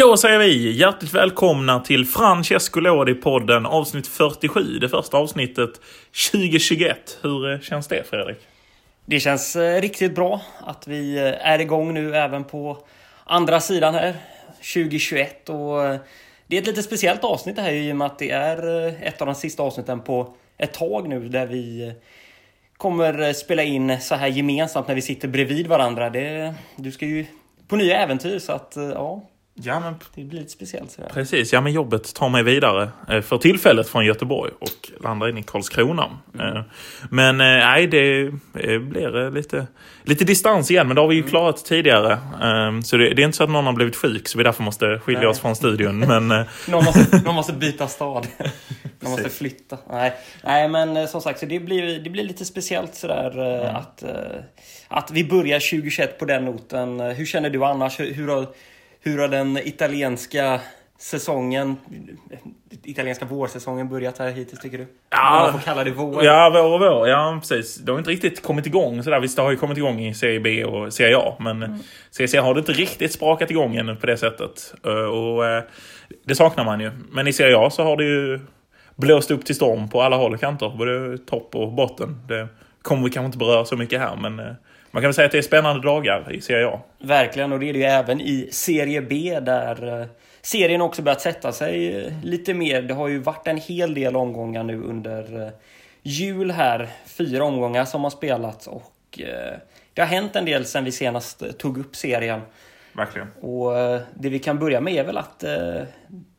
Då säger vi hjärtligt välkomna till Francesco Lodi-podden avsnitt 47. Det första avsnittet 2021. Hur eh, känns det Fredrik? Det känns eh, riktigt bra att vi eh, är igång nu även på andra sidan här 2021 och det är ett lite speciellt avsnitt det här i och med att det är ett av de sista avsnitten på ett tag nu där vi kommer spela in så här gemensamt när vi sitter bredvid varandra. Det, du ska ju på nya äventyr så att ja, Ja, men det blir lite speciellt. Så här. precis. Ja, men jobbet tar mig vidare eh, för tillfället från Göteborg och landar in i Karlskrona. Eh, Men eh, nej, det blir lite, lite distans igen, men det har vi ju klarat tidigare. Eh, Så det, det är inte så att någon har blivit sjuk, så vi därför måste skilja Nej. oss från studion. Men Någon måste, någon måste byta stad. Någon måste flytta. Nej, Nej men som sagt, så det blir, det blir lite speciellt sådär eh, att, att vi börjar 2021 på den noten. Hur känner du annars? Hur, hur, har, hur har den italienska säsongen, italienska vårsäsongen börjat här hittills tycker du? Ja. Man får kalla det vår. Ja, vår och vår. Ja, precis. Det har inte riktigt kommit igång sådär. Visst, det har ju kommit igång i Serie B och Serie A. Men mm. Serie C har det inte riktigt sprakat igång ännu på det sättet. Eh, Och eh, det saknar man ju. Men i Serie A så har det ju blåst upp till storm på alla håll och kanter. Både topp och botten. Det kommer vi kanske inte beröra så mycket här. Men eh, man kan väl säga att det är spännande dagar i Serie A. Verkligen, och det är det ju även i Serie B där eh, serien också börjat sätta sig eh, lite mer. Det har ju varit en hel del omgångar nu under eh, jul här. Fyra omgångar som har spelats och det har hänt en del sen vi senast tog upp serien. Verkligen. Och det vi kan börja med är väl att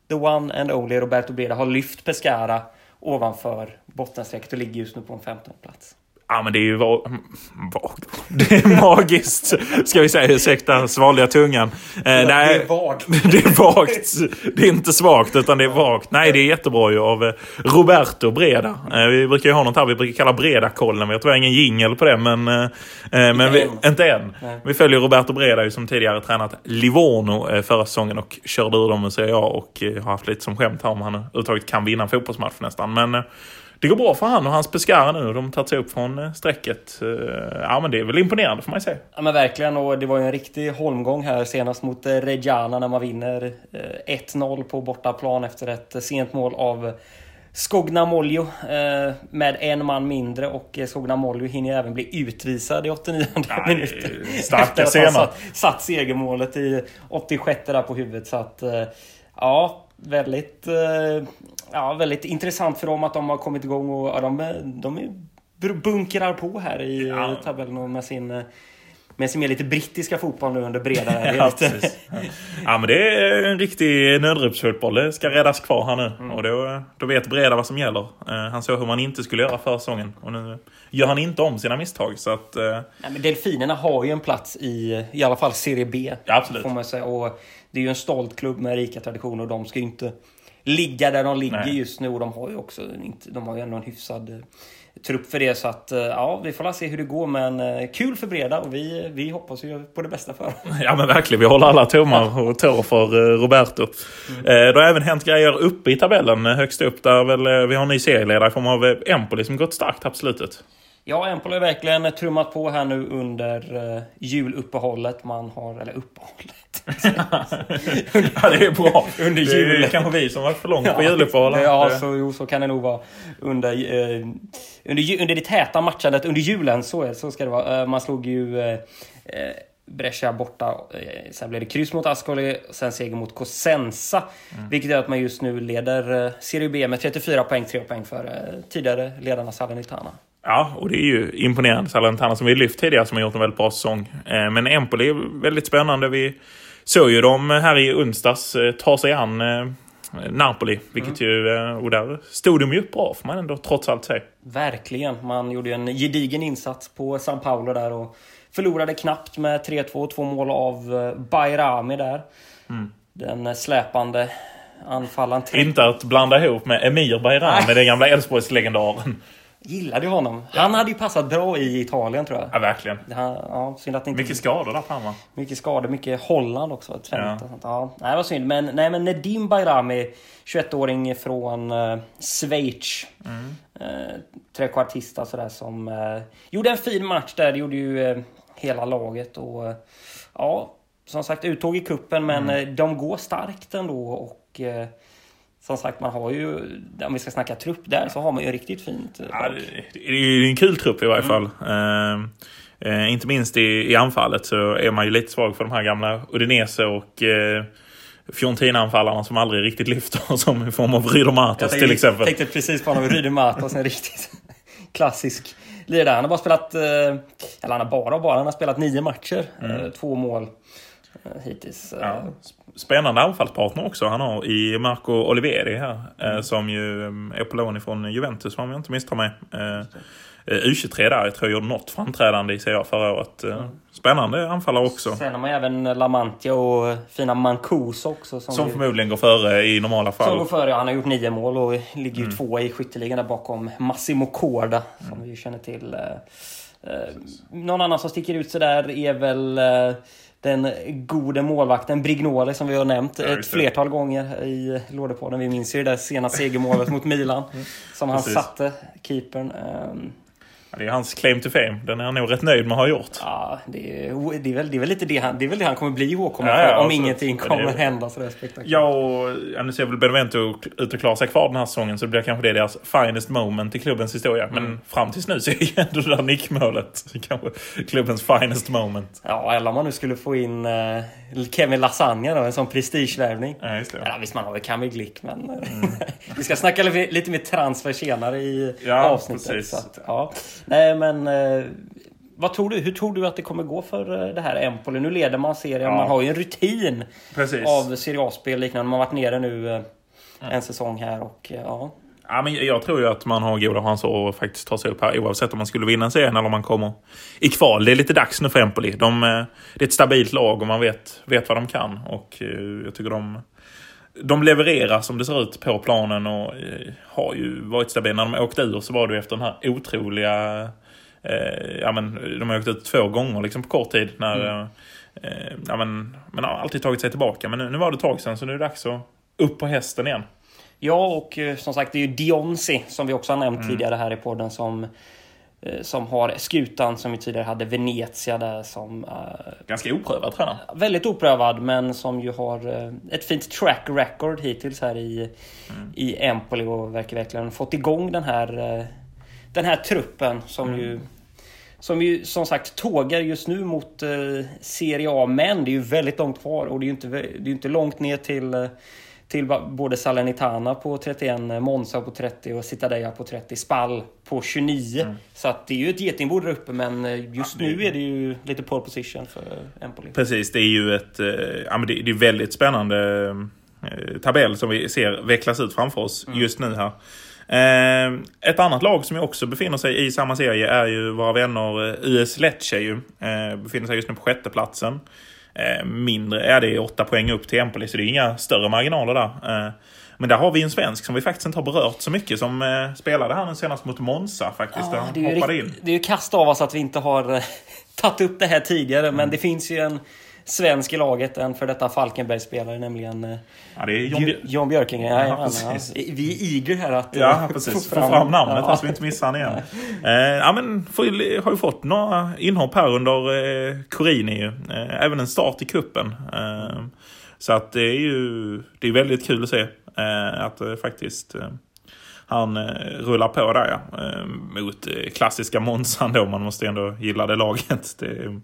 the one and only Roberto Breda har lyft Pescara ovanför bottenstrecket och ligger just nu på en 15 plats. Ja men det är ju va- vagt. Det är magiskt. Ska vi säga. Ursäkta svalliga tungan. Eh, nej. Det är vagt. Det är vagt. Det är inte svagt utan det är vagt. Nej, det är jättebra ju av eh, Roberto Breda. Eh, Vi brukar ju ha något här vi brukar kalla Breda-kollen. Vi har tyvärr ingen jingel på det, men... eh, eh, men vi, inte än. Nej. Vi följer Roberto Breda som tidigare tränat Livorno eh, förra säsongen och körde ur dem Serie A och har haft lite som skämt här om han överhuvudtaget kan vinna en fotbollsmatch nästan. Men det går bra för han och hans Pescara nu. De har tagit sig upp från eh, strecket. Eh, Ja, men det är väl imponerande får man ju säga. Ja men verkligen och det var ju en riktig holmgång här senast mot eh, Reggiana när man vinner eh, 1-0 på bortaplan efter ett sent mål av Skognamoljo eh, med en man mindre och eh, Skognamoljo hinner även bli utvisad i 89 Ja, minuten. starka scener. satt, satt segermålet i 86 där på huvudet så att eh, ja, väldigt, eh, ja, väldigt intressant för dem att de har kommit igång och ja, de, de bunkrar på här i Ja. ja. tabellen med sin eh, med sin mer lite brittiska fotboll nu under breda. Ja, lite, precis. ja, men det är en riktig nödropsfotboll. Det ska räddas kvar här nu. Mm. Och då, då vet Breda vad som gäller. Eh, Han såg hur man inte skulle göra förra säsongen. Och nu gör han inte om sina misstag. Så att, eh, Nej, men Delfinerna har ju en plats i i alla fall Serie B. Ja, absolut. Får man säga. Och det är ju en stolt klubb med rika traditioner och de ska ju inte ligga där de ligger Nej. just nu. Och de har ju också inte, de har ju ändå en hyfsad eh, trupp för det. Så att eh, ja, vi får se hur det går. Men eh, kul för Breda och vi, vi hoppas ju på det bästa för ja men verkligen, vi håller alla tummar och tår för Roberto. Mm. Det har även hänt grejer uppe i tabellen, högst upp. Där väl vi har en ny serieledare i form av Empoli som gått starkt här på slutet. Ja, Empoli har verkligen trummat på här nu under uh, juluppehållet. Man har, eller uppehållet. ja, det är bra. Under Det är julen. kanske vi som varit för långt på juluppehåll. Ja, så, jo, så kan det nog vara. Under, eh, under, under det täta matchandet under julen, så, är, så ska det vara. Eh, man slog ju eh, eh, Brescia borta. Eh, sen blev det kryss mot Ascoli, sen seger mot Cosenza. Mm. Vilket gör att man just nu leder eh, Serie B med 34 poäng, 3 poäng för eh, tidigare ledarna Salernitana. Ja, och det är ju imponerande. Salernitana som vi lyft tidigare som har gjort en väldigt bra säsong. Eh, Men Empoli är väldigt spännande. Vi såg ju dem här i onsdags eh, ta sig an eh, Napoli. Vilket ju, eh, och där stod de ju upp bra får man ändå trots allt säga. Verkligen. Man gjorde ju en gedigen insats på San Paolo där och förlorade knappt med 3-2. Två mål av Bayrami där. Den eh, släpande anfallaren. Inte att blanda ihop med Emir Bayram, med den gamla Elfsborgslegendaren. Gillade ju honom. Han hade ju passat bra i Italien tror jag. Ja, verkligen. Han, ja, synd att det inte... Mycket skador där framme. mycket skador, mycket Holland också. Ett Ja. ja. Sånt. Ja, nej, vad synd. Men, nej, men Nedim Bayrami, 21-åring från eh, Schweiz. Mm. Eh, trekvartista sådär som eh, gjorde en fin match där. Det gjorde ju eh, hela laget. Och, eh, ja, som sagt uttåg i kuppen men mm. de går starkt ändå och som sagt, man har ju, om vi ska snacka trupp där, så har man ju riktigt fint. Ja, det är en kul trupp i varje fall. Mm. Eh, inte minst i, i anfallet så är man ju lite svag för de här gamla Udinese och eh, Fiorentina-anfallarna som aldrig riktigt lyfter som i form av Ryder Matos till exempel. Jag tänkte precis på honom, Ryder Matos, en riktigt klassisk lirare. Han har bara spelat, eh, eller han har bara bara, han har spelat nio matcher. Mm. Eh, två mål eh, hittills. Ja. Spännande anfallspartner också han har i Marco Oliveri här. Mm. Som ju är på lån ifrån Juventus om jag inte misstar mig. Eh, U23 där. Jag tror jag gjorde något framträdande i Serie förra året. Mm. Spännande anfallare också. Sen har man även Lamantia och fina Mancuso också. Som, som förmodligen går före i normala fall. Som går före, Han har gjort nio mål och ligger ju mm. tvåa i skytteligan där bakom Massimo Corda. Som mm. vi känner till. Eh, någon annan som sticker ut sådär är väl eh, den gode målvakten Brignole som vi har nämnt ja, ett flertal gånger i Lådepodden. Vi minns ju det där sena segermålet mot Milan. Mm. Som han Precis. satte, keepern. Um, det är hans claim to fame. Den är han nog rätt nöjd med att ha gjort. Ja, det är, det är, väl, det är väl lite det han, det är väl det han kommer bli ihågkommen ja, för. Ja, om alltså, ingenting kommer det, hända sådär spektakulärt. Ja, och nu ser väl Benevento ut att klara sig kvar den här säsongen. Så det blir kanske det deras finest moment i klubbens historia. Mm. Men fram tills nu så är ju ändå det där nickmålet kanske klubbens finest moment. Ja, eller om man nu skulle få in uh, Kevin Lasagna då, en sån prestigevärvning. Ja, just det. Ja, visst, man har väl Kamil Glick, men eh, mm. vi ska snacka lite, lite mer transfer senare i ja, avsnittet. Precis. Att, ja. Nej, men eh, vad tror du? Hur tror du att det kommer gå för eh, det här Empoli? Nu leder man serien. Ja. Man har ju en rutin Precis. av Serie A-spel liknande. Man har varit nere nu eh, en säsong här och ja. Ja, men jag tror ju att man har goda chanser att faktiskt ta sig upp här oavsett om man skulle vinna serien eller om man kommer i kval. Det är lite dags nu för Empoli. De, det är ett stabilt lag och man vet, vet vad de kan. Och jag tycker de, de levererar som det ser ut på planen och har ju varit stabila. När de åkte ur så var det efter den här otroliga eh, ja, men, de har åkt ut två gånger liksom, på kort tid. När, mm. eh, ja, men, men har alltid tagit sig tillbaka. Men nu, nu var det ett tag sedan så nu är det dags att upp på hästen igen. Ja, och eh, som sagt det är ju Dionsi som vi också har nämnt mm. tidigare här i podden som eh, som har skutan som vi tidigare hade, Venezia där som... Uh, Ganska oprövad tränare. Väldigt oprövad men som ju har uh, ett fint track record hittills här i, mm. i Empoli och verkar verkligen fått igång den här den här truppen som mm. ju som ju som sagt tågar just nu mot eh, Serie A. Men det är ju väldigt långt kvar och det är ju inte, det är inte långt ner till, eh, till både Salernitana på 31, Monza på 30 och Citadella på 30, Spall på 29. Mm. Så att det är ju ett getingbo där uppe men eh, just ja, nu är det ju lite pole position för Empoli. Precis, det är ju ett eh, ja, men det, är väldigt spännande eh, tabell som vi ser vecklas ut framför oss mm. just nu här. Ett annat lag som också befinner sig i samma serie är ju våra vänner US Lecce. Befinner sig just nu på sjätteplatsen. Eh, mindre är det åtta poäng upp till Empoli, så det är inga större marginaler där. Eh, men där har vi en svensk som vi faktiskt inte har berört så mycket som eh, spelade här nu senast mot Monza faktiskt. Ja, det, är ju, in. det är ju kast av oss att vi inte har tagit upp det här tidigare, mm. men det finns ju en svensk i laget än för detta Falkenberg-spelare, nämligen eh, ja, det är John, Björ John Björkingen. Ja, ja, ja, Vi är eager här att ja, precis. få fram, fram namnet ja. så vi inte missar han igen. eh, ja, men har ju fått några inhopp här under eh, Corini. Eh, även en start i kuppen. Eh, så att det är ju det är väldigt kul att se eh, att eh, faktiskt han rullar på där ja. mot klassiska Monsan då. Man måste ändå gilla det laget. Det,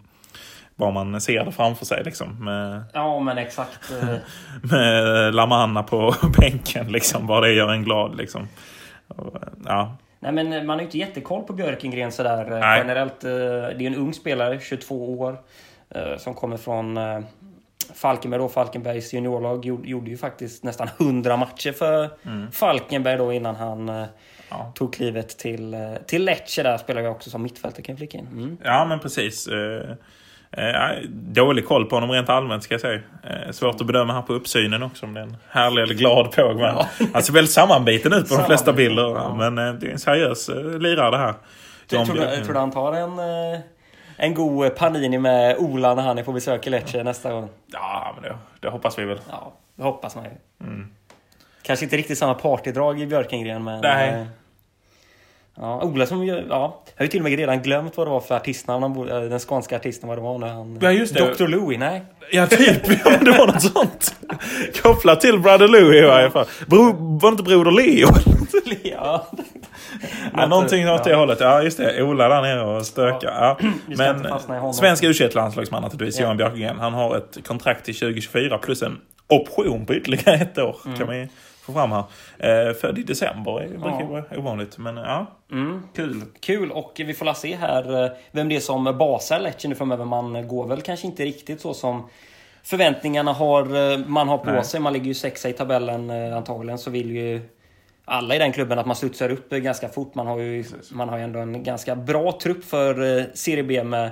bara man ser det framför sig liksom. Med, ja men exakt. Eh. med Lamanna på bänken liksom. Bara det gör en glad liksom. Ja. Nej men man har ju inte jättekoll på Björkengren sådär eh, Nej. generellt. Eh, det är en ung spelare, 22 år. Som kommer från Falkenberg då. Falkenbergs juniorlag gjorde ju faktiskt nästan 100 matcher för mm. Falkenberg då innan han ja. tog klivet till, till Lecce. Där spelade jag också som mittfältare kan jag flika in. Mm. Ja men precis. Eh, dålig koll på honom rent allmänt ska jag säga. Eh, svårt att bedöma här på uppsynen också om det är en härlig eller glad påg. Men ja. Han ser väldigt sammanbiten ut på de flesta bilder. Ja. Men eh, det är en seriös eh, lirare det här. Jag tror, du, tror du han tar en, eh, en god Panini med Ola när han är på besök i Lecce nästa gång? Ja, men det, det hoppas vi väl. Ja, det hoppas man ju. Mm. Kanske inte riktigt samma partydrag i Björkengren men... Nej. Ja, Ola som ju, ja, jag har ju till och med redan glömt vad det var för artistnamn, han eh, den skånska artisten vad det var när han... Ja, just det. Dr. Louie, nej. Ja, typ. Ja, det var något sånt. Kopplat till Brother Louie i varje fall. Bro, var det inte Broder Leo? ja. Ja, någonting åt det hållet. Ja, just det. Ola där nere och stökar. Ja. Men svensk u landslagsman naturligtvis, Ja. Johan Björkegren. Han har ett kontrakt till 2024 plus en option på ytterligare ett år. Mm. Kan vi få fram här. Eh, född i december. Det brukar Ja. vara ovanligt. Men ja, Mm. kul. Kul och vi får la se här eh, vem det är som basar Lecce nu framöver. Man går väl kanske inte riktigt så som förväntningarna har, eh, man har på Nej. sig. Man ligger ju sexa i tabellen eh, antagligen så vill ju alla i den klubben att man studsar upp ganska fort. Man har ju, man har ju ändå en ganska bra trupp för Serie B med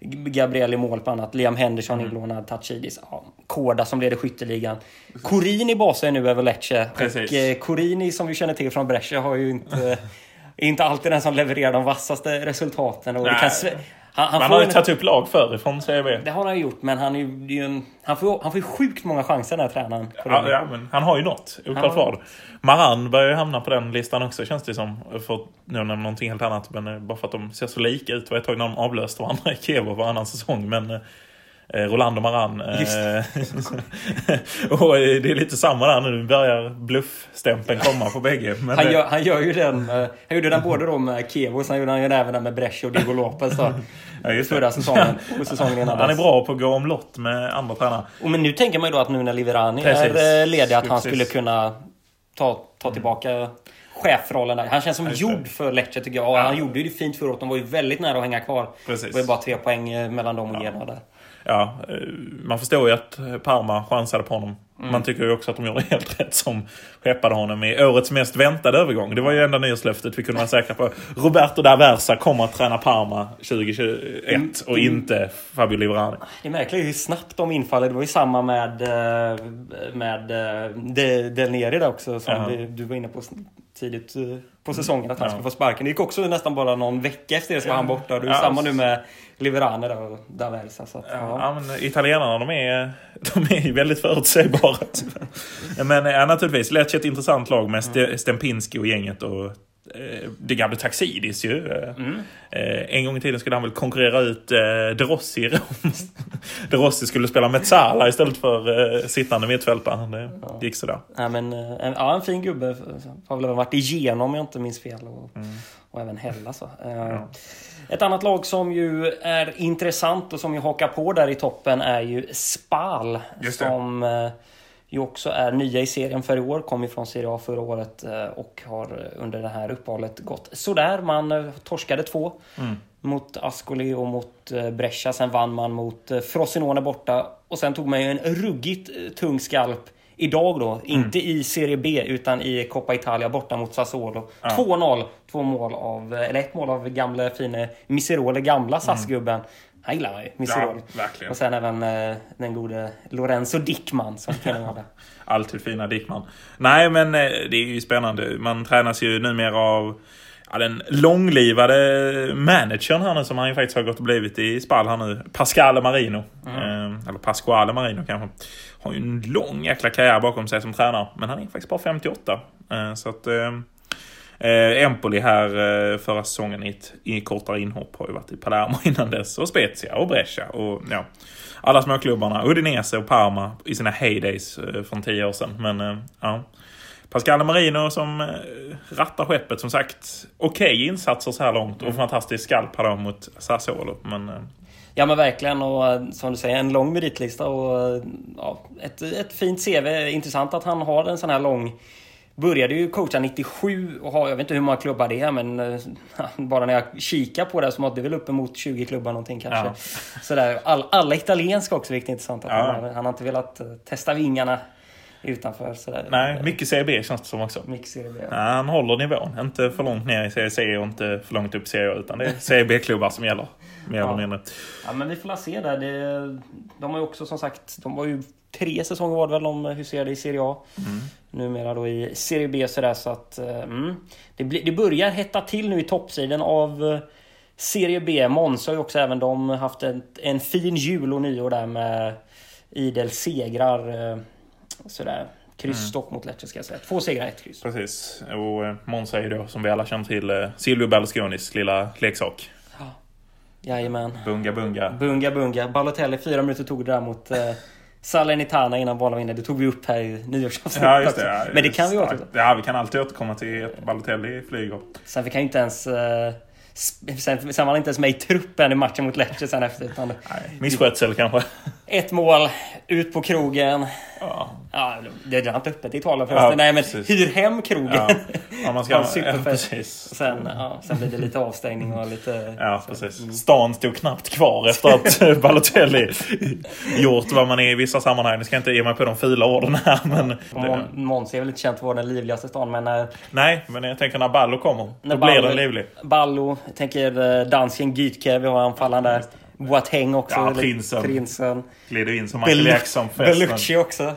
Gabriel i mål på annat. Liam Henderson Mm. inlånad, Tachidis. Ja, Korda som leder skytteligan. Corini basar ju nu över Lecce. Precis. Och eh, Corini som vi känner till från Brescia har ju inte... inte alltid den som levererar de vassaste resultaten. Och det Nej. kan, han, han får har ju en- tagit upp lag förr ifrån CB. det har han ju gjort, men han, är ju, en, han, får, han får ju sjukt många chanser den här tränaren. Ja, ja, men han har ju något. Oklart vad. Maran börjar ju hamna på den listan också känns det som. För att nu nämna någonting helt annat. Men eh, bara för att de ser så lika ut. Det var ett tag när de avlöste varandra i Kiev varannan säsong. Men eh, Roland och Maran. eh, och eh, det är lite samma där nu. Börjar bluffstämpeln komma på bägge. Men, Han gör, han gör ju den, han gjorde den både då med Kevo och sen gjorde han ju den även den med Brescia och Diego Lopez då. ja. Förra säsongen och säsongen innan Han är bra på att gå omlott med andra tränare. Och men nu tänker man ju då att nu när Liverani Precis. är ledig att han Precis. skulle kunna ta, ta tillbaka chefrollen där. Han känns som gjord för Lecce tycker jag. Och han gjorde ju det fint förra året. De var ju väldigt nära att hänga kvar. Precis. Det var ju bara tre poäng mellan dem och Genoa där. Ja, eh, man förstår ju att Parma chansade på honom. Mm. Man tycker ju också att de gjorde helt rätt som skeppade honom i årets mest väntade övergång. Det var ju enda nyårslöftet vi kunde vara säkra på. Roberto D'Aversa kommer att träna Parma 2021 Mm. och inte Fabio Liverani. Det är märkligt hur snabbt de infaller. Det var ju samma med, eh, med eh, De- Del Neri där också. Som Ja. du, du var inne på tidigt på säsongen. Att han skulle få sparken. Det gick också nästan bara någon vecka efter det så var han borta. Det är Ja, samma nu med Liverani där och Daversa. Så att, ja. Ja, men italienarna de är, de är väldigt förutsägbara. men ja, naturligtvis, Lecce ett intressant lag med Ste- Stempinski och gänget. Och, eh, det gamla Taxidis ju. Eh, Mm. eh, en gång i tiden skulle han väl konkurrera ut eh, De Rossi i Rom. De Rossi skulle spela Mezzala istället för eh, sittande mittfältare. Det gick sådär. Nej, men, eh, en, ja, en fin gubbe. Har väl varit igenom om jag inte minns fel. Och, och även Hella. Så. Eh, Ett annat lag som ju är intressant och som ju hakar på där i toppen är ju Spal. Som eh, ju också är nya i serien för i år. Kom ju från Serie A förra året eh, och har under det här uppehållet gått sådär. Man torskade två. Mot Ascoli och mot Brescia. Sen vann man mot Frosinone borta. Och sen tog man ju en ruggigt tung skalp idag då. Inte i Serie B utan i Coppa Italia borta mot Sassuolo. 2-0. Två mål av, eller ett mål av gamle fine Miserole, gamla SAS-gubben. Han gillar man ju, Miserole. Ja, verkligen. och sen även eh, den gode Lorenzo Dickman som tränade. Alltid fina Dickman. Nej, men eh, det är ju spännande. Man tränas ju numera av ja, den långlivade managern här nu som han ju faktiskt har gått och blivit i Spal här nu. Pasquale Marino. Eh, eller Pasquale Marino kanske. Har ju en lång jäkla karriär bakom sig som tränare. Men han är faktiskt bara 58. Eh, så att... Eh, Eh, Empoli här eh, förra säsongen i ett i kortare inhopp har ju varit i Palermo innan dess. Och Spezia och Brescia och ja, alla småklubbarna. Udinese och Parma i sina heydays eh, från tio år sedan. Men eh, ja. Pascal Marino som eh, rattar skeppet som sagt. Okej insatser så här långt och fantastisk skalp här då mot Sassuolo. Men eh, Ja men verkligen och eh, som du säger en lång meritlista och ja, ett, ett fint CV. Intressant att han har en sån här lång Började ju coacha 97 och har, jag vet inte hur många klubbar det är men bara när jag kikar på det så måste det väl uppemot 20 klubbar någonting kanske. Ja. Sådär, all, alla italienska också vilket är intressant. Att Ja. han, har- han har inte velat testa vingarna utanför. Sådär. nej, mycket Serie B känns det som också. Mycket Serie B. Ja, han håller nivån. Inte för långt ner i Serie C och inte för långt upp i Serie utan det är Serie B-klubbar som gäller. Mer Ja. eller mindre. Ja men vi får la se där. Det, de har ju också som sagt, de var ju tre säsonger var det väl de huserade i Serie A. Numera då i Serie B sådär så att eh, mm, det, blir- det börjar hetta till nu i toppsidan av eh, Serie B. Monza har ju också även de haft en, en fin jul och nyår där med idel segrar. Sådär. Kryssstopp mot Lecce ska jag säga. Två segrar, ett kryss. Precis. Och eh, Monza är ju då, som vi alla känner till, eh, Silvio Berlusconis lilla leksak. Jajamän. Bunga bunga. Bunga bunga. Balotelli, fyra minuter tog det där mot eh, Salernitana innan bollen var inne. Det tog vi upp här i nyårsavsnittet Ja, just det. Ja, Men det kan vi återkomma Ja, vi kan alltid återkomma till att Balotelli flyger. Sen vi kan ju inte ens... Eh, sen, sen var han inte ens med i truppen i matchen mot Lecce sen efter. Utan Nej, misskötsel kanske. ett mål, ut på krogen. Ja. Ja, det är inte öppet i Italien förresten. Ja, Nej men precis. hyr hem krogen. Ja. Ja, man ska, ja, precis. Sen, ja, sen blir det lite avstängning och lite... Ja, precis. Stan stod knappt kvar efter att Balotelli gjort vad man är i vissa sammanhang. Nu ska jag inte ge mig på de fula orden här, men... Monza är väl inte känt för att vara den livligaste stan men när, Nej, men jag tänker när Ballo kommer, när då blir den livlig. Ballo, jag tänker eh, dansken Gytke, vi har anfallaren där. Boateng också. Ja, prinsen. prinsen. Glider in som Michael Jackson festen. Bellucci också.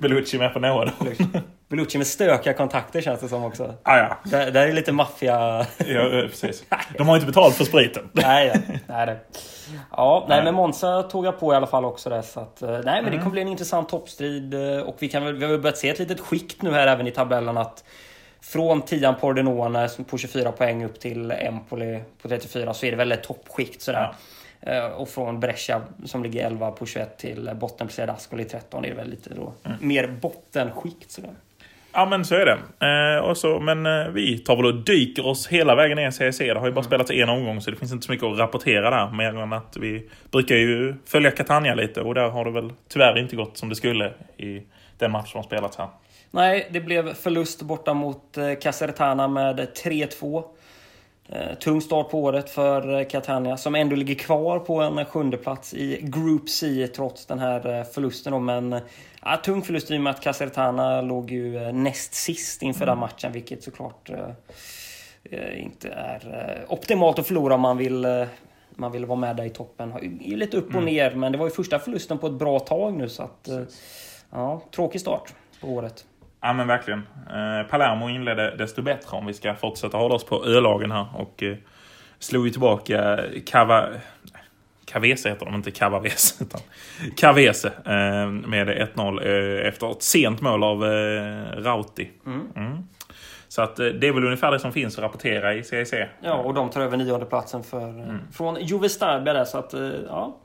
Bellucci med på några. Bellucci med stökiga kontakter känns det som också. Ah, ja, Det, det är lite maffia... ja, eh, precis. De har inte betalt för spriten. nej, ja. nej, det. Ja, nej, Nej. men Monza tog jag på i alla fall också där. Så att, eh, nej, men Mm. det kommer bli en intressant toppstrid. eh, Och vi, kan vi har börjat se ett litet skikt nu här även i tabellen. att Från tian Pordenone på 24 poäng upp till Empoli på 34 så är det väl ett toppskikt sådär. Eh, Och från Brescia som ligger 11 på 21 till bottenplacerad Ascoli 13 är det väl lite då Mm. mer bottenskikt sådär. Ja men så är det. Eh, och så, men eh, vi tar väl och dyker oss hela vägen ner i CEC. Det har ju bara spelats en omgång så det finns inte så mycket att rapportera där. Mer än att vi brukar ju följa Catania lite och där har det väl tyvärr inte gått som det skulle i den match som har spelats här. Nej, det blev förlust borta mot eh, Casertana med 3-2. Eh, tung start på året för eh, Catania som ändå ligger kvar på en sjunde plats i Group C trots den här eh, förlusten. Men eh, ja, tung förlust i och med att Casertana låg ju eh, näst sist inför den matchen vilket såklart eh, eh, inte är eh, optimalt att förlora om man vill eh, man vill vara med där i toppen. Det är lite upp och ner men det var ju första förlusten på ett bra tag nu så att eh, ja, tråkig start på året. Ja men verkligen. Eh, Palermo inledde desto bättre om vi ska fortsätta hålla oss på ölagen här. Och eh, slog ju tillbaka Cava... Cavese heter de, inte Cavavese. Utan Cavese eh, med 1-0 eh, efter ett sent mål av Rauti. Mm. Så att det är väl ungefär det som finns att rapportera i CEC. Ja, och de tar över nionde platsen för, Mm. från Juve Stabia där. Så att, ja.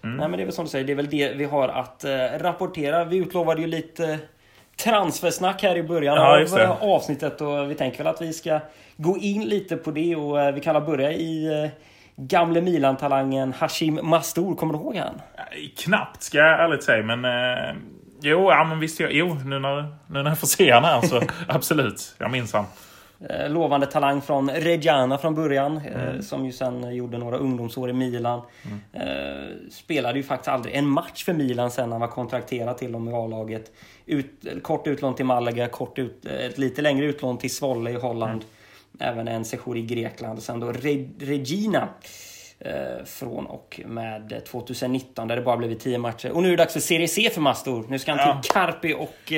Nej, men det är väl som du säger, det är väl det vi har att rapportera. Vi utlovade ju lite transfersnack här i början Ja, av det. avsnittet och vi tänker väl att vi ska gå in lite på det och eh, vi kan väl börja i eh, gamle Milan-talangen Hashim Mastur. Kommer du ihåg han? Knappt ska jag ärligt säga, men... Eh, jo, ja, men visst. jag- Jo, nu när, nu när jag får se han här så absolut. Jag minns han. Eh, lovande talang från Reggiana från början. Eh, som ju sen gjorde några ungdomsår i Milan. Eh, spelade ju faktiskt aldrig en match för Milan sen när han var kontrakterad till dem i A-laget. Ut, kort utlån till Malaga, kort ut, ett lite längre utlån till Zwolle i Holland. Även en session i Grekland. Och sen då Re, Regina. Från och med 2019 där det bara blivit 10 matcher. Och nu är det dags för Serie C för Mastor. Nu ska han Ja. till Carpi och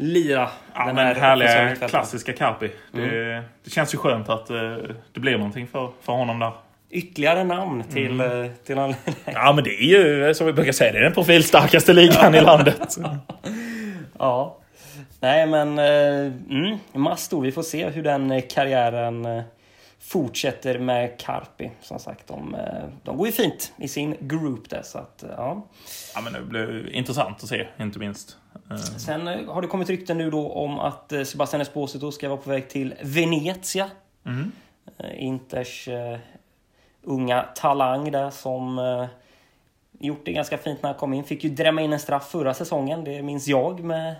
lira Ja, den här härliga klassiska Carpi. Det, det känns ju skönt att eh, det blir någonting för, för honom där. Ytterligare namn till, Mm. eh, till en... Ja, men det är ju som vi brukar säga, det är den profilstarkaste ligan i landet. ja. Nej men, eh, mm, Masto, vi får se hur den eh, karriären eh, fortsätter med Carpi. Som sagt, de, eh, de går ju fint i sin group där. Så att, eh, ja. Ja, men det blir intressant att se, inte minst. Eh, Sen eh, har det kommit rykten nu då om att eh, Sebastian Esposito ska vara på väg till Venezia. Mm. Inters unga talang där som gjort det ganska fint när han kom in. Fick ju drämma in en straff förra säsongen, det minns jag med,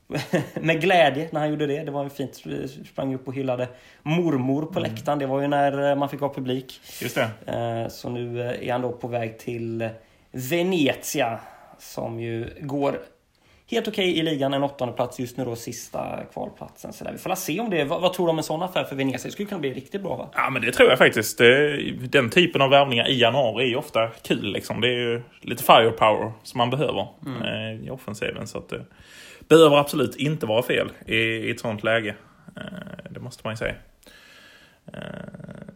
med glädje när han gjorde det. Det var ju fint, sprang upp och hyllade mormor på läktaren. Det var ju när man fick ha publik. Just det. Så nu är han då på väg till Venezia som ju går helt okej i ligan. En åttonde plats just nu då, sista kvalplatsen. Så där. Vi får se om det. Vad, vad tror du om en sån affär för Venezia? Det skulle kunna bli riktigt bra va? Ja, men det tror jag faktiskt. Den typen av värvningar i januari är ju ofta kul. Liksom. Det är ju lite firepower som man behöver eh, i offensiven. Så att det behöver absolut inte vara fel i, i ett sånt läge. Eh, Det måste man ju säga. Eh,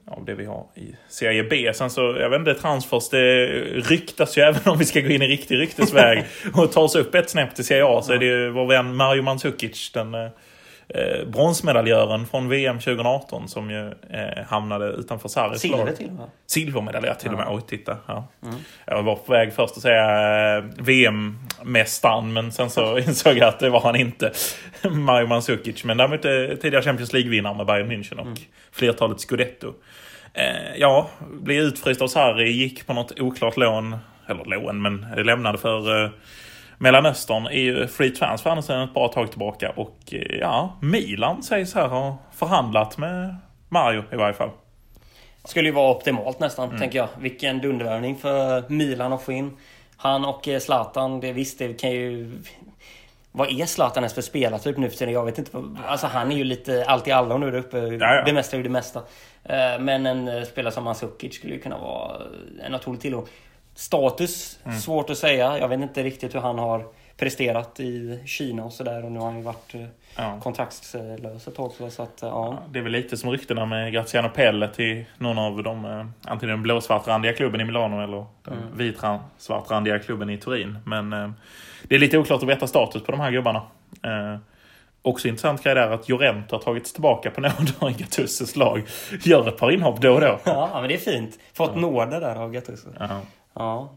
av det vi har i Serie B. Sen så, jag vet inte, transfers, det ryktas ju även om vi ska gå in i riktig ryktesväg och ta oss upp ett snäpp till Serie A så är det ju vår vän Mario Mandzukic, den eh, bronsmedaljören från VM 2018 som ju eh, hamnade utanför Sarris Silver lag. till och med. Silvermedaljör till och med. Oj, titta. Ja. Jag var på väg först att säga eh, VM-mästaren, men sen så insåg jag att det var han inte. Mario Mandzukic. Men däremot eh, tidigare Champions League-vinnare med Bayern München och flertalet Scudetto. Eh, ja, blev utfryst av Sarri, gick på något oklart lån. Eller lån, men lämnade för eh, Mellanöstern är ju free transfer sedan ett bra tag tillbaka. Och eh, ja, Milan sägs här ha förhandlat med Mario i varje fall. Skulle ju vara optimalt nästan, Mm. tänker jag. Vilken dundervärvning för Milan att få in. Han och eh, Zlatan, det visst, det kan ju... Vad är Zlatan ens för spelartyp nu för tiden? Jag vet inte. Alltså han är ju lite allt i allo nu där uppe. ja. Bemästrar ju det mesta. Eh, Men en spelare som Mandzukic skulle ju kunna vara en otrolig tillgång. Status, Mm. svårt att säga. Jag vet inte riktigt hur han har presterat i Kina och sådär. Och nu har han ju varit eh, Ja. kontraktslös ett tag. Så att, ja. Det är väl lite som ryktena med Graziano Pelle till någon av de, eh, antingen den blåsvartrandiga klubben i Milano eller den Mm. vitsvartrandiga klubben i Turin. Men eh, det är lite oklart att veta status på de här gubbarna. Eh, också intressant grej där att Jorent har tagits tillbaka på nåd av Gattusses lag. Gör ett par inhopp då och då. ja, men det är fint. Fått nåder där av Gattuso. Ja. Ja.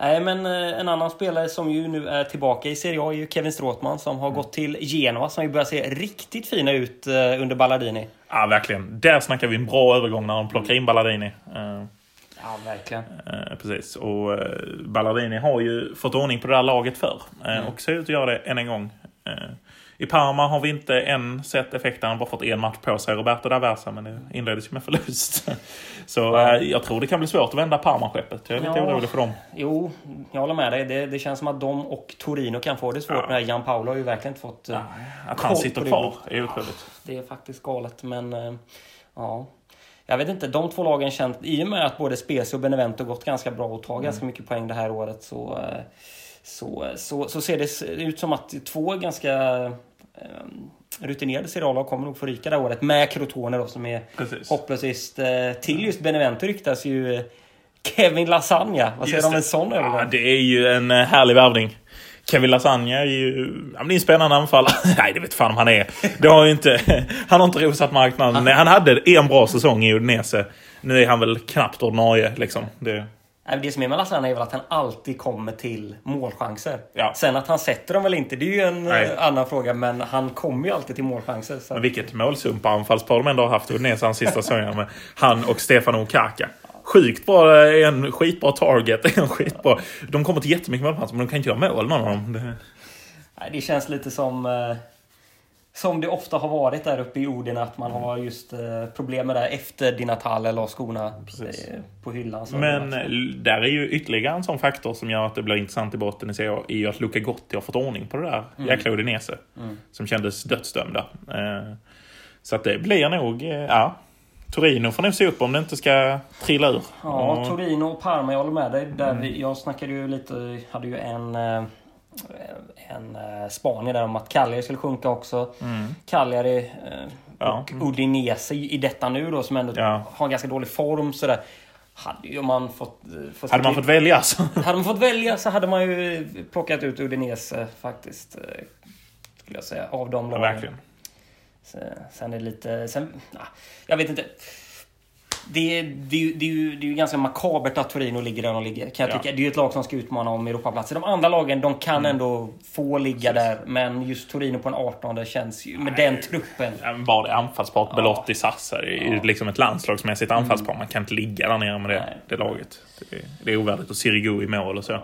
Nej, men eh, en annan spelare som ju nu är tillbaka i Serie A är ju Kevin Stråtman som har gått till Genoa som ju börjar se riktigt fina ut eh, under Balladini. ja, verkligen. Där snackar vi en bra övergång när de plockar in Balladini. Eh, Ja, verkligen. Precis. Och Ballardini har ju fått ordning på det där laget förr. Eh, Och ser ut att göra det än en gång. I Parma har vi inte än sett effekten. Han har bara fått en match på sig, Roberto D'Aversa. Men det inleddes ju med förlust. Så eh, jag tror det kan bli svårt att vända Parma-skeppet. Jag är lite Ja. orolig för dem. Jo, jag håller med dig. Det, det känns som att de och Torino kan få det svårt. Ja. Men Jan Paolo har ju verkligen inte fått... eh, Att koll han sitter kvar är otroligt. Det är faktiskt galet, men... eh, Ja. Jag vet inte, de två lagen känt... I och med att både Spezia och Benevento gått ganska bra och tar ganska mycket poäng det här året så... Så, så, så ser det ut som att två ganska rutinerade serialag kommer nog få ryka det här året. Med Crotone då som är Precis. hopplöst eh, till just Benevento ryktas ju eh, Kevin Lasagna. Vad säger du om en sån övergång? Ja, det är ju en eh, härlig värvning. Kevin Lasagna är ju ja, men det är en spännande anfallare. Nej, det vet fan om han är. Det har inte, han har inte rosat marknaden. Han hade en bra säsong i Udinese. Nu är han väl knappt ordinarie. Liksom. Det, Det som är med Lasagna är väl att han alltid kommer till målchanser. Ja. Sen att han sätter dem väl inte, det är ju en Nej. eh, annan fråga. Men han kommer ju alltid till målchanser. Så. men vilket målsumpa-anfallspar de ändå har haft Udinese hans sista säsongerna med han och Stefano Kaka. Sjukt bra, eh, en skitbra target, en skitbra... De kommer till jättemycket målchanser men de kan inte göra mål någon av dem. Det, Nej, det känns lite som... Som det ofta har varit där uppe i Orden att man har just eh, problem med det efter Di Natale la skorna eh, på hyllan. Men eh, där är ju ytterligare en sån faktor som gör att det blir intressant i botten i Serie A, är ju att Luca Gotti har fått ordning på det där jäkla Udinese. Som kändes dödsdömda. Eh, Så att det blir nog, eh, ja. Torino får nog se upp om det inte ska trilla ur. Ja, Och- Torino och Parma, jag håller med dig. Där vi, jag snackade ju lite, hade ju en, eh, en eh, spaning där om att Cagliari skulle sjunka också. Cagliari eh, Ja. och Udinese i detta nu då som ändå Ja. har en ganska dålig form sådär. Hade ju man fått... eh, fått Hade man fått välja så. hade man fått välja så hade man ju plockat ut Udinese faktiskt. Skulle jag säga. Av de Ja, lagen. verkligen. Så- Sen är det lite... Sen, ja, jag vet inte. Det är, det, är, ju- det, är ju, det är ju ganska makabert att Torino ligger där de ligger. Kan jag Ja. tycka. Det är ju ett lag som ska utmana om Europaplatser. De andra lagen de kan Mm. ändå få ligga där. Men just Torino på en 18 känns ju... Med den truppen. Ja, Bara det anfallsparet Belotti Sassa. Det är ju liksom ett landslagsmässigt anfallspar. Man kan inte ligga där nere med det, Nej. det laget. Det är, det är ovärdigt. Och Sirigu i mål och så. Nej.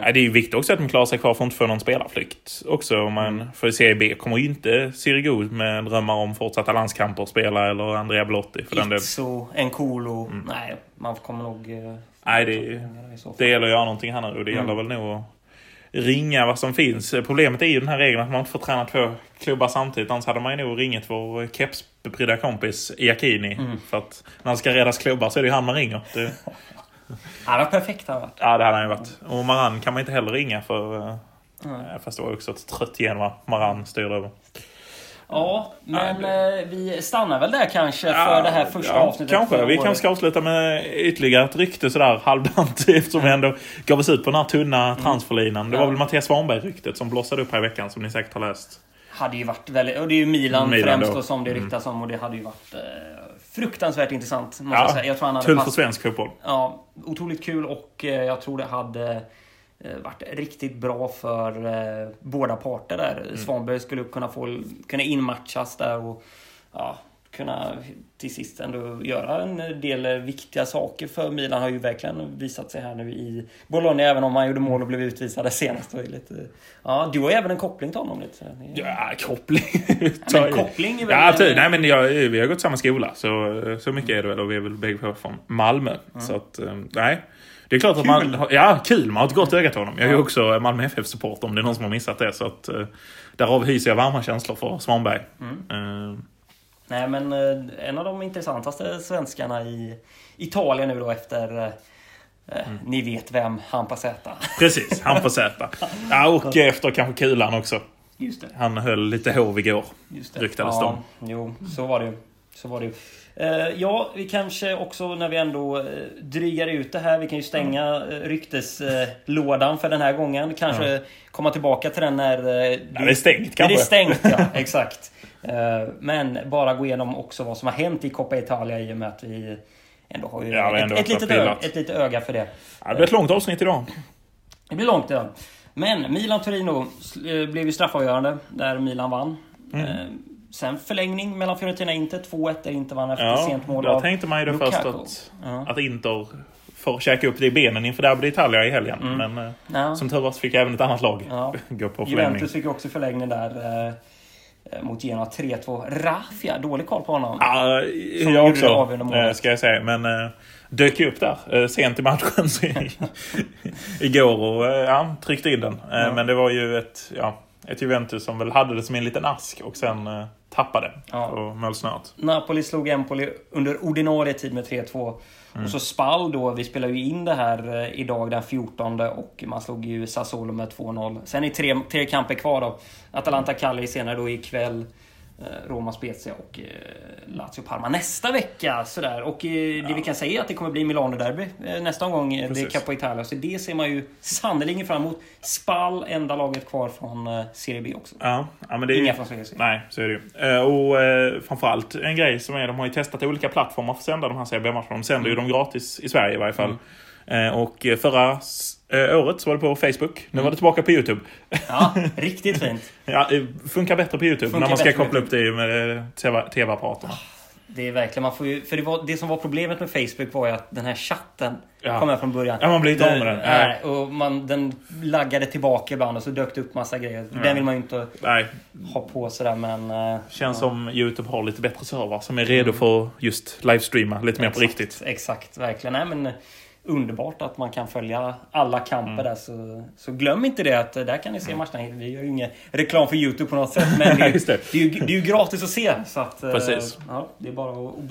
Nej, det är ju viktigt också att de klarar sig kvar för att inte få någon spelarflykt. Också man, för i Serie B kommer ju inte Sirigu med drömmar om fortsatta landskamper spela eller Andrea Belotti för den del. Itzo, Nkolo. Nej, man kommer nog... eh, Nej, det, det gäller att göra någonting här nu och det gäller väl nog att ringa vad som finns. Problemet är ju den här regeln att man inte får träna två klubbar samtidigt. Annars hade man ju nog ringit vår kepsprydda kompis Iacchini. För att när det ska räddas klubbar så är det ju han man ringer. Det, Han var perfekt han varit. ja, det hade han ju varit. Och Maran kan man inte heller ringa för... eh, Fast det var också ett trött igen vad Maran styrde över. Ja, men eh, vi stannar väl där kanske för det här första avsnittet. Kanske. Vi kanske ska avsluta med ytterligare ett rykte sådär halvdant eftersom vi ändå gav oss ut på den här tunna transferlinan. Det var Ja. väl Mattias Svanberg-ryktet som blossade upp här i veckan som ni säkert har läst. Hade ju varit väldigt... Och det är ju Milan, Milan främst då. då, som det Mm. ryktas om och det hade ju varit eh, fruktansvärt intressant. Måste Ja, jag säga. Jag tror han hade Tull för svensk fotboll. Ja, otroligt kul och eh, jag tror det hade eh, varit riktigt bra för eh, båda parter där. Mm. Svanberg skulle kunna få kunna inmatchas där och ja, kunna till sist ändå göra en del viktiga saker för Milan har ju verkligen visat sig här nu i Bologna även om han gjorde mål och blev utvisad senast. Och lite, ja, du har ju även en koppling till honom lite. Ja, koppling. men koppling är väl- Ja, ty, nej men jag, vi har gått samma skola. Så, så mycket är det väl. Och vi är väl bägge från Malmö. Så att, eh, nej. Det är klart att man... Ja, kul. Man har ett gott öga till honom. Jag är ju också Malmö FF-supporter om det är någon som har missat det. Så att, eh, därav hyser jag varma känslor för Svanberg. Eh, Nej men eh, en av de intressantaste svenskarna i Italien nu då efter eh, eh, Ni vet vem, Hampa Z. precis, får sätta. Ja, och efter kanske kulan också. Just det. Han höll lite hov igår. Just det. Ryktades ja, Jo, så var det. Så var det ju. Ja, vi kanske också när vi ändå drygar ut det här. Vi kan ju stänga eh, rykteslådan för den här gången. Kanske komma tillbaka till den när... Eh, När det är stängt, När det kanske. är stängt, ja. Exakt. Eh, men bara gå igenom också vad som har hänt i Coppa Italia i och med att vi ändå har ju Ja, ett, ett, litet öga, ett litet öga för det. Ja, det blir ett långt avsnitt idag. Det blir långt ja. Men Milan-Torino eh, blev ju straffavgörande där Milan vann. Mm. Eh, sen förlängning mellan Fiorentina och Inter. 2-1 där Inter vann efter Ja, sent mål av tänkte man ju Lukaku. först att, Ja. att Inter får käka upp det i benen inför Derby Italia i helgen. Men eh, Ja. som tur var så fick även ett annat lag gå på förlängning. Juventus fick också förlängning där. Eh, Mot Genoa 3-2. Raffia, dålig koll på honom. Ja, jag det också, målet. eh, ska jag säga. Men eh, dök upp där sent i matchen igår och ja, tryckte in den. Ja. Men det var ju ett, ja, ett Juventus som väl hade det som en liten ask och sen tappade Ja. på målsnöret. Napoli slog Empoli under ordinarie tid med 3-2. Mm. Och så Spal då, vi spelar ju in det här eh, idag den 14 och man slog ju Sassuolo med 2-0. Sen är tre, tre kamper kvar då. Atalanta Cagliari senare då ikväll. Eh, Roma Spezia och eh, Lazio Parma nästa vecka. Sådär. Och eh, det vi kan säga är att det kommer bli Milano-derby nästa omgång. eh, Det är Precis. Capo Italia. Så det ser man ju sannerligen fram emot. Spal, enda laget kvar från Serie B också. Ja, ja, men det är Inga ju, från Serie C. Nej, så är det ju. Och framförallt en grej som är, de har ju testat olika plattformar för att sända de här CB-matcherna. De sänder ju dem gratis i Sverige i varje fall. Eh, Och eh, förra s- eh, året så var det på Facebook. Nu var det tillbaka på YouTube. Ja, riktigt fint. Ja, det funkar bättre på YouTube Funkar när man ska på koppla upp det med eh, TV- TV-apparaterna. Det är verkligen, man får ju, för det, var, det som var problemet med Facebook var ju att den här chatten Ja. kom med från början. Ja, man blir inte av med den. Nej, och man, den laggade tillbaka ibland och så dök det upp massa grejer. Den vill man ju inte Nej, ha på sådär men... eh, känns som YouTube har lite bättre servrar som är redo för just livestreama lite mer på exakt, riktigt. Exakt, verkligen. Nej, men, eh, underbart att man kan följa alla kamper Mm. där. Så, så glöm inte det att eh, där kan ni se matcherna. Vi gör ju ingen reklam för YouTube på något sätt. Men det, är ju- det. det, är ju, det är ju gratis att se. Så att, eh, Precis. Ja, det är bara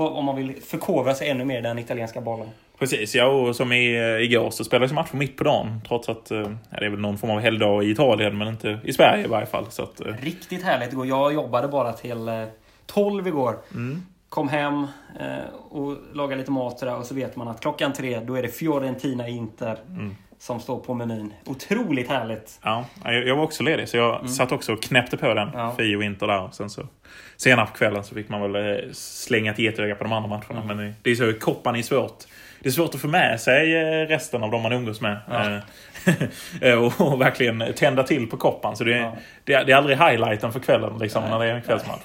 om man vill förkovra sig ännu mer i den italienska bollen. Precis, ja och som i, eh, igår så spelades matchen mitt på dagen. Trots att ja, det är väl någon form av helgdag i Italien men inte i Sverige i varje fall. Så att, Riktigt härligt igår. Jag jobbade bara till eh, 12 igår. mm. Kom hem eh, och lagade lite mat där och så vet man att klockan tre då är det Fiorentina Inter Mm. som står på menyn. Otroligt härligt. Ja, jag, var också ledig så jag satt också och knäppte på den. Mm. Ja. Fio Inter där. Och sen så, senare på kvällen så fick man väl eh, slänga ett getöga på de andra matcherna. Mm. Men det, är så, koppan är svårt. Det är svårt att få med sig eh, resten av de man umgås med. Ja. Och, och verkligen tända till på koppan. Så det, är Ja. det, är- det är aldrig highlighten för kvällen liksom, Nej. när det är en kvällsmatch.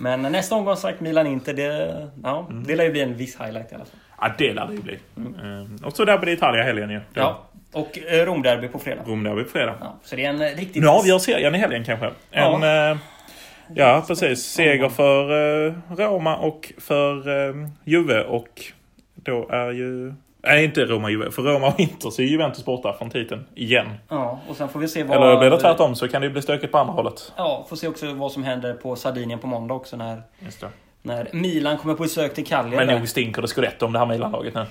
Men nästa omgång sagt Milan-Inter, det, ja, Mm. det lär ju bli en viss highlight i alla fall. Ja, det lär det ju bli. Eh, och så där blir det Italia helgen ju. Mm. Ja. Och eh, Romderby på fredag. Romderby på fredag. Ja, så det är en eh, riktigt... Nu avgör serien i helgen kanske. En, ja. ja, precis. Seger för eh, Roma och för eh, Juve och då är ju... Nej, inte Roma Juve. För Roma och Inter så är Juventus borta från titeln igen. Ja, och sen får vi se vad... Eller blir det tvärtom så kan det ju bli stökigt på andra hållet. Ja, får se också vad som händer på Sardinien på måndag också när, när Milan kommer på besök till Cagliari. Men nog stinker det scudetto om det här Milan-laget nu.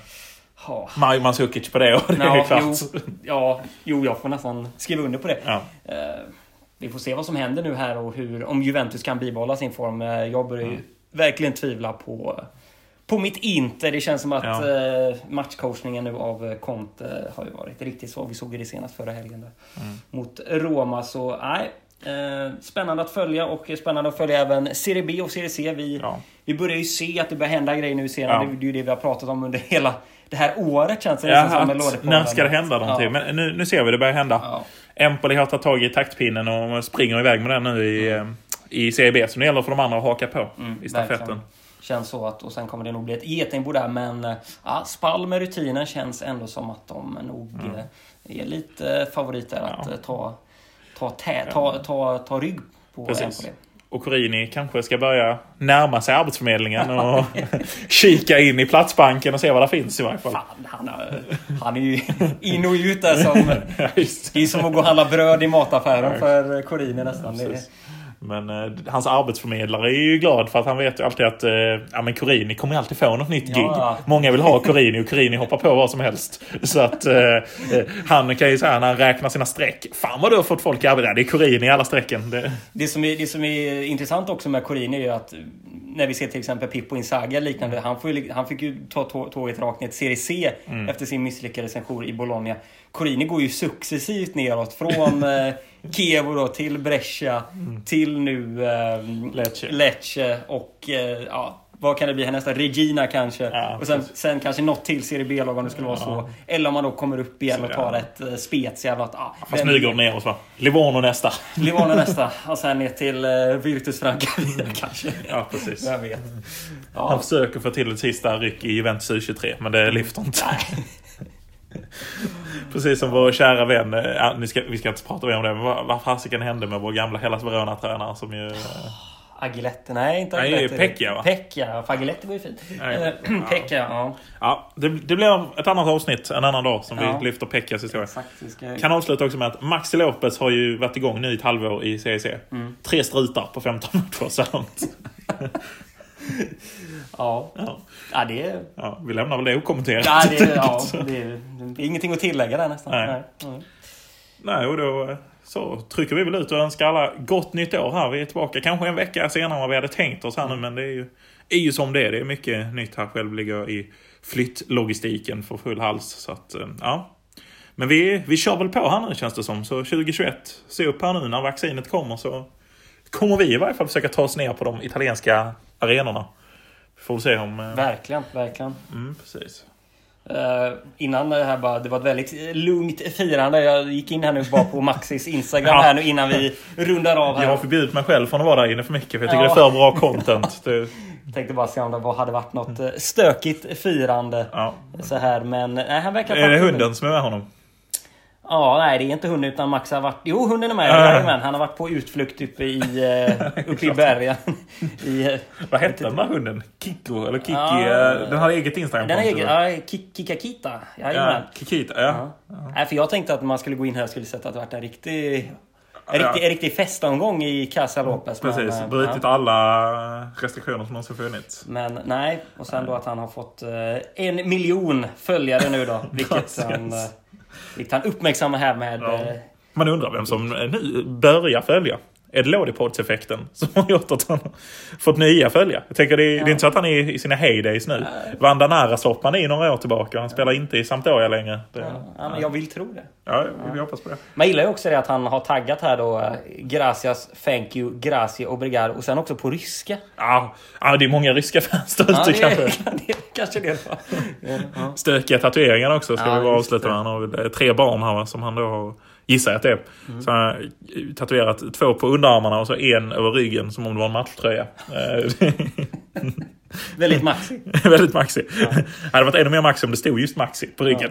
Ja. Mario Mandzukic på det och det är Ja, klart. jo, ja, jo, jag får nästan skriva under på det. Ja. Eh, vi får se vad som händer nu här och hur, om Juventus kan bibehålla sin form. Eh, jag börjar ju verkligen tvivla på, på mitt Inter. Det känns som att Ja. eh, matchcoachningen nu av eh, Conte har ju varit riktigt svag. Vi såg ju det senast förra helgen där. Mm. Mot Roma. Så nej, eh, spännande att följa och spännande att följa även Serie B och Serie C. Vi, Ja. vi börjar ju se att det börjar hända grejer nu senare. Ja. Det är ju det vi har pratat om under hela det här året känns det Ja, som att, när ska det hända någonting? Ja. Men nu, nu ser vi det börjar hända. Ja. Empoli har tagit tag i taktpinnen och springer iväg med den nu i, eh, i Serie B. Så nu gäller det för de andra att haka på i stafetten. Verkligen. Känns så att, och sen kommer det nog bli ett getingbo där, men eh, ja, Spall med rutinen känns ändå som att de nog eh, är lite favoriter att Ja. eh, ta, ta, tä, ta, ta, ta rygg på Precis. Empoli. Och Corini kanske ska börja närma sig Arbetsförmedlingen och kika in i Platsbanken och se vad det finns i varje fall. Fan, han, har- han är ju in och ut där som... Ja, det. Det är som att gå och handla bröd i mataffären Ja. för Corini nästan. Det är, Precis. Men eh, hans arbetsförmedlare är ju glad för att han vet ju alltid att eh, ja, men Corini kommer alltid få något nytt gig. Ja. Många vill ha Corini och Corini hoppar på vad som helst. Så att eh, eh, han kan ju säga när han räknar sina streck. Fan vad du har fått folk i arbete. Det är Corini i alla strecken. Det, Det som, är, det som är intressant också med Corini är ju att när vi ser till exempel Pippo och liknande. Han, får ju, han fick ju ta tå- tåget rakt ner till Serie C efter sin misslyckade sejour i Bologna. Corini går ju successivt neråt från Chievo då till Brescia till nu eh, Lecce. Lecce och eh, ja, vad kan det bli härnästa? Regina kanske. Ja, och sen, sen kanske något till Serie B-lag om det skulle vara så. Eller om man då kommer upp igen Så, och tar ja. ett eh, Spezia. eller något. Ja, fast nu går det neråt va? Livorno nästa. Livorno nästa. Och sen ner till uh, Virtus Francavilla kanske. Ja, precis. Vem vet. Han Ja, försöker få till ett sista ryck i Juventus U23, men det lyfter inte. Precis som vår kära vän, eh, ja, ni ska, vi ska inte prata mer om det, men vad, vad fasiken hände med vår gamla Hellas Verona-tränare som ju... eh, Aguilette. Nej, inte Nej, Aguilette. Pecchia, va? Pecchia. För Aguilette går ju fint. Nej. Eh, Pecchia, ja. Ja, det, det blir ett annat avsnitt en annan dag som Ja. vi lyfter Pekkas historia. Ska... Kan avsluta också med att Maxi Lopez har ju varit igång nu i ett halvår i CEC. Mm. Tre strutar på 15 matcher så långt. Ja. Ja, ja, det är... ja, vi lämnar väl det okommenterat. Ja, det är, ja, det, är, det är ingenting att tillägga där nästan. Nej. Mm. Nej, och då eh, så trycker vi väl ut och önskar alla gott nytt år här. Vi är tillbaka kanske en vecka senare än vad vi hade tänkt oss här nu, men det är ju, är ju som det är. Det är mycket nytt här. Själv ligger i flyttlogistiken för full hals. Så att, eh, ja. Men vi, vi kör väl på här nu känns det som. Så 2021, se upp här nu när vaccinet kommer så kommer vi i varje fall försöka ta oss ner på de italienska arenorna. Vi får väl se om... eh, Verkligen, verkligen. Mm, precis. Uh, innan det här bara, det var ett väldigt eh, lugnt firande. Jag gick in här nu bara på Maxis Instagram Ja. här nu innan vi rundar av här. Jag har förbjudit mig själv från att vara där inne för mycket för jag tycker Ja. det är för bra content. Det, Tänkte bara se om det hade varit något stökigt firande. ja. Så här, men nej, han verkar Är det hunden som är med honom? Ja, nej det är inte hunden utan Max har varit... Jo, hunden är med. Ja. Jajamän, han har varit på utflykt uppe i, uppe i bergen. I, eh, Vad hette den där hunden? Kiko? Eller Kiki? Ja. eh, Den har eget instagram den är egen. Ja, Ki- Kikakita. Ja, Jajamän. Kikita, ja. Ja. Nej, för jag tänkte att man skulle gå in här och skulle sett att det varit en riktig... En Ja. riktig, en riktig festomgång i Casa Lopez. men, Precis, eh, brutit ja. alla restriktioner som någonsin funnits. Men nej, och sen då att han har fått eh, en miljon följare nu då. Vilket han, eh, vilket han uppmärksammar här med... Ja. eh, Man undrar vem som nu börjar följa. Är det Lodipods-effekten som har gjort att han fått nya följare? Jag tänker det är, det är inte så att han är i sina heydays nu. Vandanara stoppade han i några år tillbaka. Han spelar inte i Sampdoria längre. Det, ja, ja, men jag vill tro det. ja, vi hoppas på det. Man gillar ju också det att han har taggat här då eh, Gracias, thank you, grazie, obrigado och sen också på ryska. Ja, ja, det är många ryska fans där Ja, ute kanske. det kanske det då. Ja. Stökiga tatueringar också ska Ja, vi bara avsluta med. Han har eh, tre barn här som han då har, gissar jag att det är. Mm. Så han har tatuerat två på underarmarna och så en över ryggen som om det var en matchtröja. Väldigt maxi. Väldigt maxi. Det hade varit ännu mer maxi om det stod just maxi på ryggen.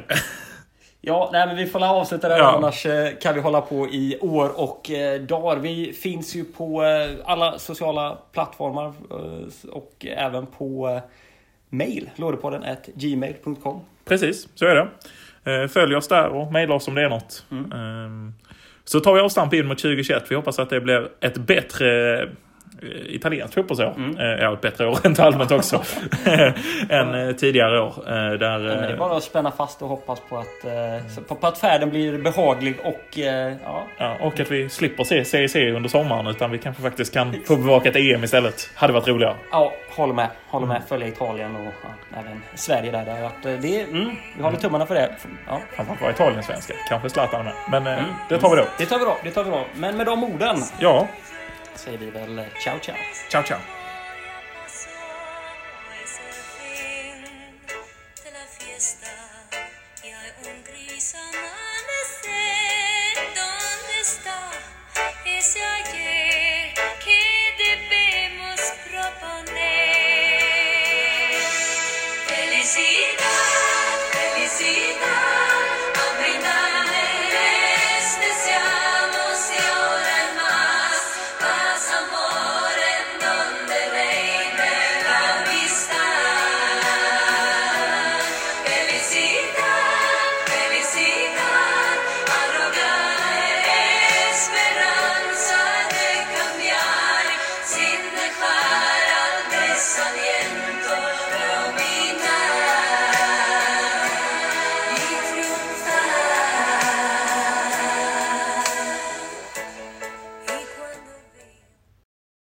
Ja, nej, men vi får avsluta där Ja. annars eh, kan vi hålla på i år och eh, dagar. Vi finns ju på eh, alla sociala plattformar eh, och även på mail, lådepodden gmail.com. Precis, så är det. Eh, Följ oss där och mejla oss om det är något. Mm. Ehm, Så tar vi avstamp in mot 2021. Vi hoppas att det blir ett bättre eh, italienskt fotbollsår. Mm. Ja, ett bättre år rent allmänt också. än ja. tidigare år. Där, ja, det är bara att spänna fast och hoppas på att, på, att färden blir behaglig och... Ja. ja. och att vi slipper se CEC under sommaren utan vi kanske faktiskt kan få bevaka ett EM istället. Hade varit roligare. Ja, håller med. Håller med. Mm. Följa Italien och ja, även Sverige där. Har varit, det, mm, vi håller tummarna för det. Ja. Framförallt vara Italien-svenska. Kanske Zlatan med. Men mm. det tar vi då. Det tar vi då. Det tar vi då. Men med de orden. Ja säger vi väl eh, ciao ciao. Ciao ciao.